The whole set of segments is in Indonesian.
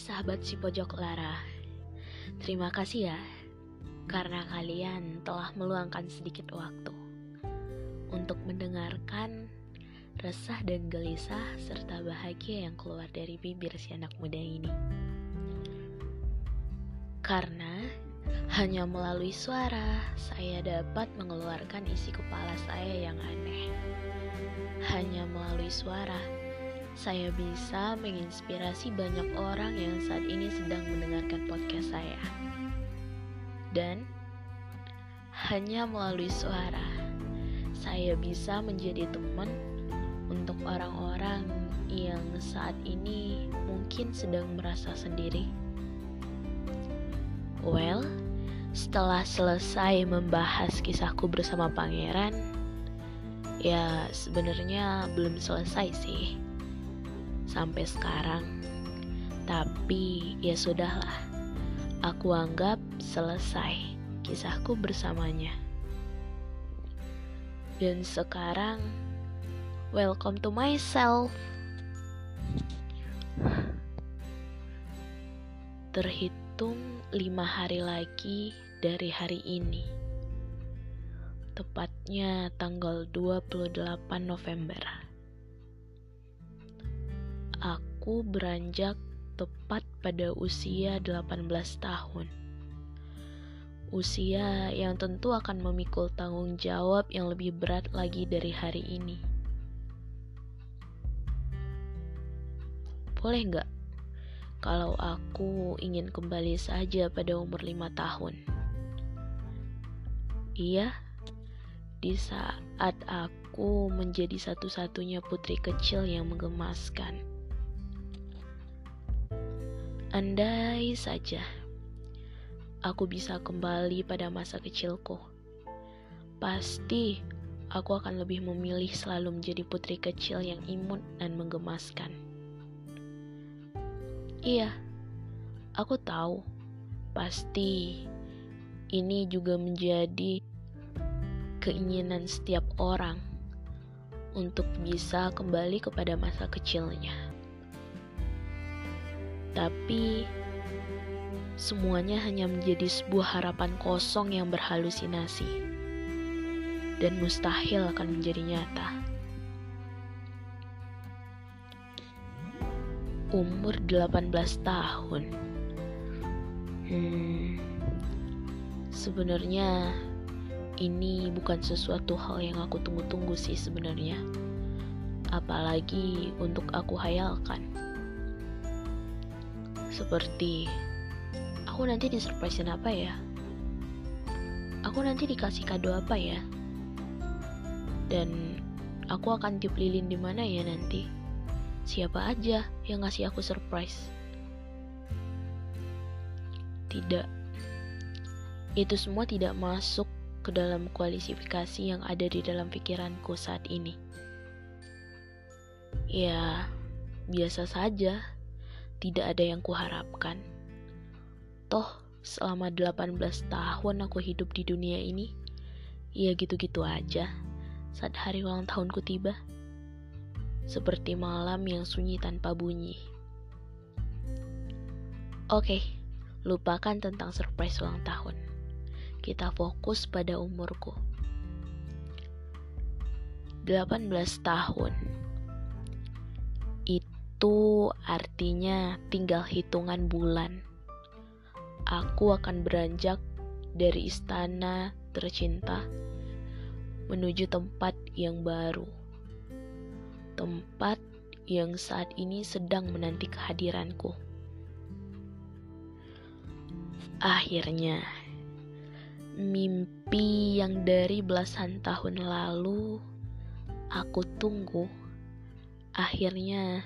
sahabat si pojok lara. Terima kasih ya karena kalian telah meluangkan sedikit waktu untuk mendengarkan resah dan gelisah serta bahagia yang keluar dari bibir si anak muda ini. Karena hanya melalui suara saya dapat mengeluarkan isi kepala saya yang aneh. Hanya melalui suara saya bisa menginspirasi banyak orang yang saat ini sedang mendengarkan podcast saya. Dan hanya melalui suara, saya bisa menjadi teman untuk orang-orang yang saat ini mungkin sedang merasa sendiri. Well, setelah selesai membahas kisahku bersama pangeran, ya sebenarnya belum selesai sih sampai sekarang. Tapi ya sudahlah, aku anggap selesai kisahku bersamanya. Dan sekarang, welcome to myself. Terhitung lima hari lagi dari hari ini. Tepatnya tanggal 28 November aku beranjak tepat pada usia 18 tahun. Usia yang tentu akan memikul tanggung jawab yang lebih berat lagi dari hari ini. Boleh nggak kalau aku ingin kembali saja pada umur lima tahun? Iya, di saat aku menjadi satu-satunya putri kecil yang menggemaskan Andai saja aku bisa kembali pada masa kecilku, pasti aku akan lebih memilih selalu menjadi putri kecil yang imut dan menggemaskan. Iya, aku tahu, pasti ini juga menjadi keinginan setiap orang untuk bisa kembali kepada masa kecilnya. Tapi semuanya hanya menjadi sebuah harapan kosong yang berhalusinasi dan mustahil akan menjadi nyata. Umur 18 tahun. Hmm, sebenarnya ini bukan sesuatu hal yang aku tunggu-tunggu sih sebenarnya. Apalagi untuk aku hayalkan. Seperti, aku nanti disurprisein apa ya? Aku nanti dikasih kado apa ya? Dan aku akan tiup lilin di mana ya nanti? Siapa aja yang ngasih aku surprise? Tidak. Itu semua tidak masuk ke dalam kualifikasi yang ada di dalam pikiranku saat ini. Ya, biasa saja tidak ada yang kuharapkan. Toh, selama 18 tahun aku hidup di dunia ini, ya gitu-gitu aja saat hari ulang tahunku tiba. Seperti malam yang sunyi tanpa bunyi. Oke, lupakan tentang surprise ulang tahun. Kita fokus pada umurku. 18 tahun itu artinya tinggal hitungan bulan. Aku akan beranjak dari istana tercinta menuju tempat yang baru. Tempat yang saat ini sedang menanti kehadiranku. Akhirnya, mimpi yang dari belasan tahun lalu aku tunggu akhirnya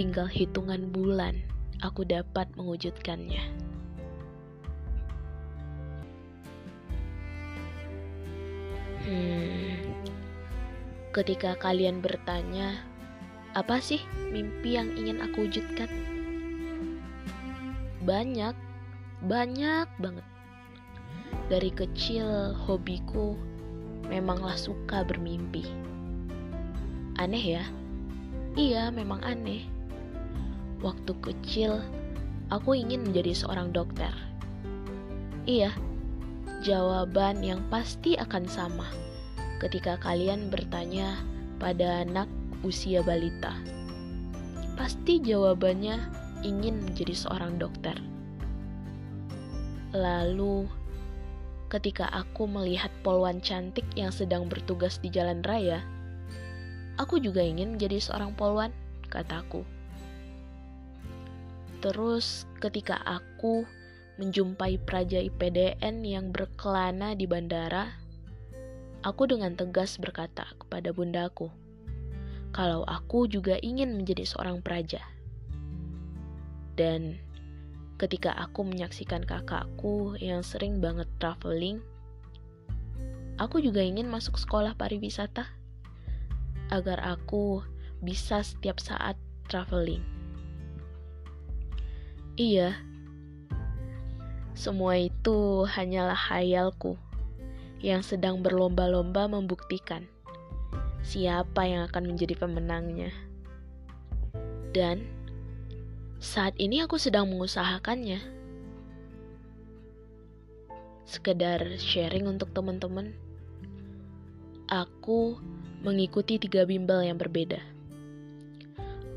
tinggal hitungan bulan aku dapat mewujudkannya. Hmm, ketika kalian bertanya, apa sih mimpi yang ingin aku wujudkan? Banyak, banyak banget. Dari kecil, hobiku memanglah suka bermimpi. Aneh ya? Iya, memang aneh Waktu kecil, Aku ingin menjadi seorang dokter. Iya, jawaban yang pasti akan sama ketika kalian bertanya pada anak usia balita. Pasti jawabannya ingin menjadi seorang dokter. Lalu, ketika aku melihat poluan cantik yang sedang bertugas di jalan raya, aku juga ingin menjadi seorang poluan, kataku. Terus, ketika aku menjumpai praja IPDN yang berkelana di bandara, aku dengan tegas berkata kepada bundaku, kalau aku juga ingin menjadi seorang praja. Dan ketika aku menyaksikan kakakku yang sering banget traveling, aku juga ingin masuk sekolah pariwisata agar aku bisa setiap saat traveling. Iya, semua itu hanyalah hayalku yang sedang berlomba-lomba membuktikan siapa yang akan menjadi pemenangnya. Dan saat ini aku sedang mengusahakannya. Sekedar sharing untuk teman-teman. Aku mengikuti tiga bimbel yang berbeda.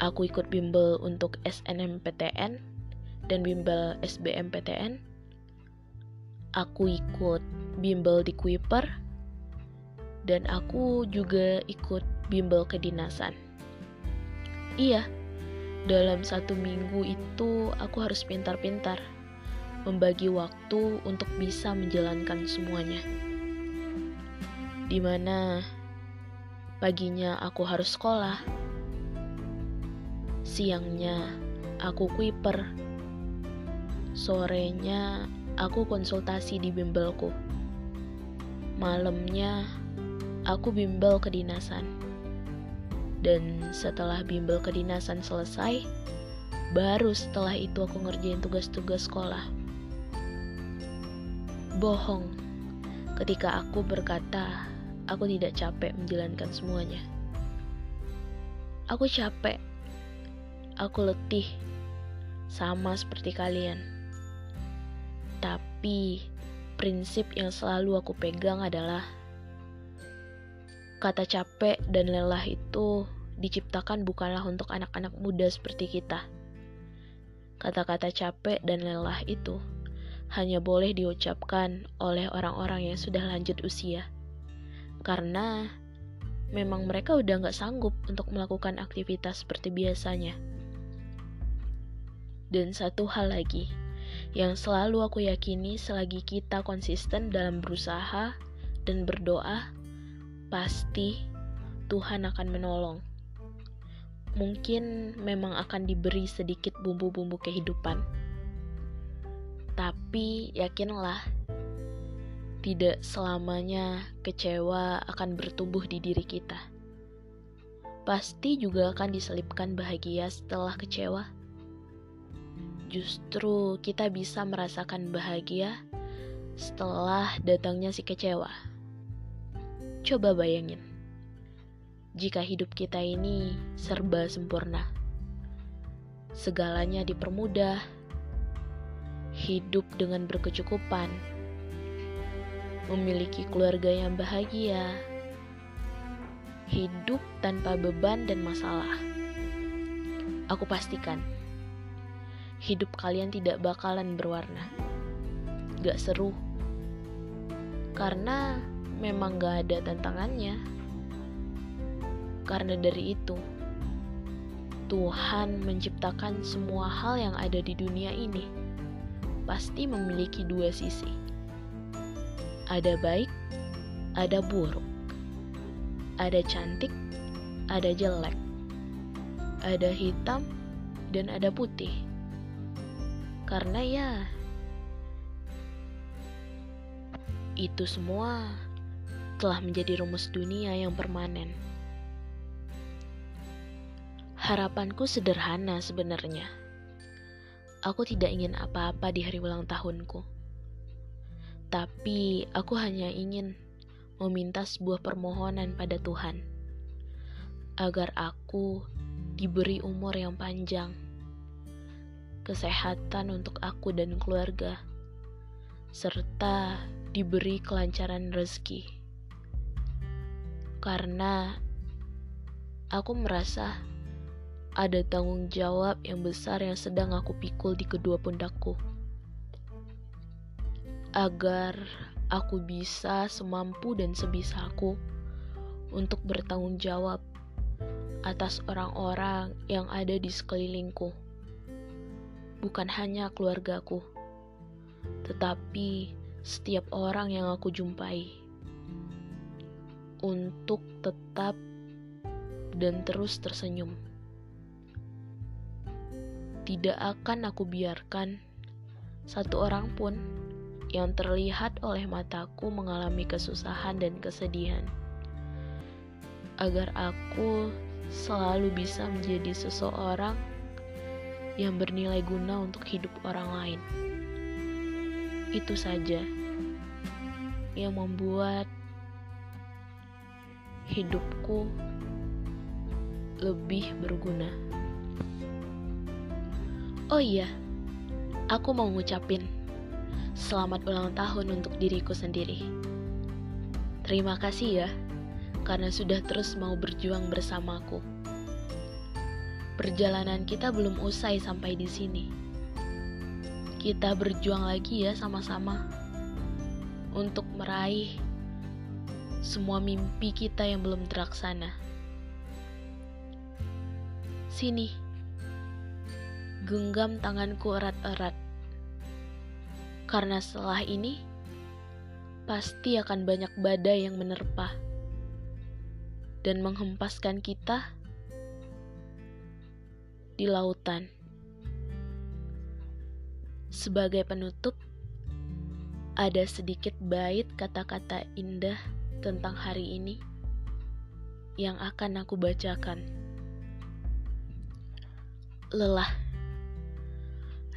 Aku ikut bimbel untuk SNMPTN dan bimbel SBMPTN aku ikut bimbel di Kuiper dan aku juga ikut bimbel kedinasan. Iya, dalam satu minggu itu aku harus pintar-pintar membagi waktu untuk bisa menjalankan semuanya. Di mana paginya aku harus sekolah, siangnya aku kuiper, sorenya aku konsultasi di bimbelku. Malamnya, aku bimbel kedinasan. Dan setelah bimbel kedinasan selesai, baru setelah itu aku ngerjain tugas-tugas sekolah. Bohong ketika aku berkata aku tidak capek menjalankan semuanya. Aku capek, aku letih, sama seperti kalian tapi prinsip yang selalu aku pegang adalah kata capek dan lelah itu diciptakan bukanlah untuk anak-anak muda seperti kita. Kata-kata capek dan lelah itu hanya boleh diucapkan oleh orang-orang yang sudah lanjut usia. Karena memang mereka udah gak sanggup untuk melakukan aktivitas seperti biasanya. Dan satu hal lagi, yang selalu aku yakini selagi kita konsisten dalam berusaha dan berdoa, pasti Tuhan akan menolong. Mungkin memang akan diberi sedikit bumbu-bumbu kehidupan, tapi yakinlah, tidak selamanya kecewa akan bertumbuh di diri kita. Pasti juga akan diselipkan bahagia setelah kecewa justru kita bisa merasakan bahagia setelah datangnya si kecewa. Coba bayangin, jika hidup kita ini serba sempurna, segalanya dipermudah, hidup dengan berkecukupan, memiliki keluarga yang bahagia, hidup tanpa beban dan masalah. Aku pastikan hidup kalian tidak bakalan berwarna. Gak seru. Karena memang gak ada tantangannya. Karena dari itu, Tuhan menciptakan semua hal yang ada di dunia ini pasti memiliki dua sisi. Ada baik, ada buruk. Ada cantik, ada jelek. Ada hitam, dan ada putih. Karena ya itu semua telah menjadi rumus dunia yang permanen. Harapanku sederhana sebenarnya. Aku tidak ingin apa-apa di hari ulang tahunku. Tapi aku hanya ingin meminta sebuah permohonan pada Tuhan agar aku diberi umur yang panjang kesehatan untuk aku dan keluarga, serta diberi kelancaran rezeki. Karena aku merasa ada tanggung jawab yang besar yang sedang aku pikul di kedua pundakku. Agar aku bisa semampu dan sebisaku untuk bertanggung jawab atas orang-orang yang ada di sekelilingku. Bukan hanya keluargaku, tetapi setiap orang yang aku jumpai. Untuk tetap dan terus tersenyum. Tidak akan aku biarkan satu orang pun yang terlihat oleh mataku mengalami kesusahan dan kesedihan agar aku selalu bisa menjadi seseorang yang bernilai guna untuk hidup orang lain. Itu saja yang membuat hidupku lebih berguna. Oh iya, aku mau ngucapin selamat ulang tahun untuk diriku sendiri. Terima kasih ya karena sudah terus mau berjuang bersamaku. Perjalanan kita belum usai sampai di sini. Kita berjuang lagi ya sama-sama untuk meraih semua mimpi kita yang belum terlaksana. Sini, genggam tanganku erat-erat. Karena setelah ini, pasti akan banyak badai yang menerpa dan menghempaskan kita di lautan. Sebagai penutup, ada sedikit bait kata-kata indah tentang hari ini yang akan aku bacakan. Lelah,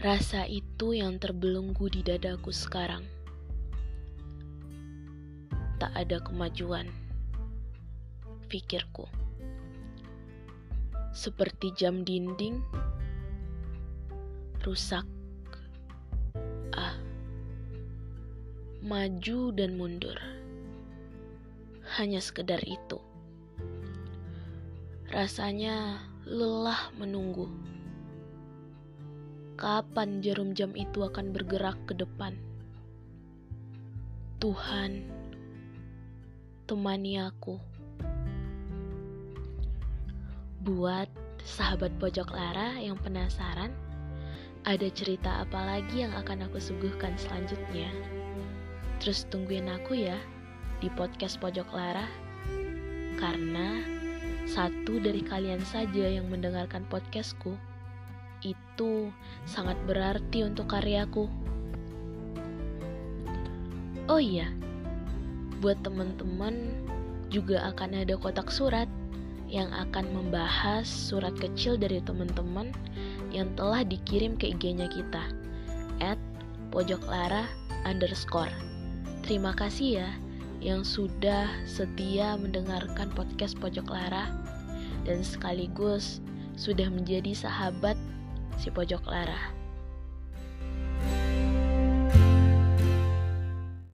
rasa itu yang terbelenggu di dadaku sekarang. Tak ada kemajuan pikirku. Seperti jam dinding rusak. Ah. Maju dan mundur. Hanya sekedar itu. Rasanya lelah menunggu. Kapan jarum jam itu akan bergerak ke depan? Tuhan, temani aku. Buat sahabat pojok Lara yang penasaran, ada cerita apa lagi yang akan aku suguhkan selanjutnya? Terus tungguin aku ya di podcast Pojok Lara. Karena satu dari kalian saja yang mendengarkan podcastku itu sangat berarti untuk karyaku. Oh iya, buat teman-teman juga akan ada kotak surat yang akan membahas surat kecil dari teman-teman yang telah dikirim ke IG-nya kita at pojoklara underscore. Terima kasih ya yang sudah setia mendengarkan podcast Pojok Lara dan sekaligus sudah menjadi sahabat si Pojok Lara.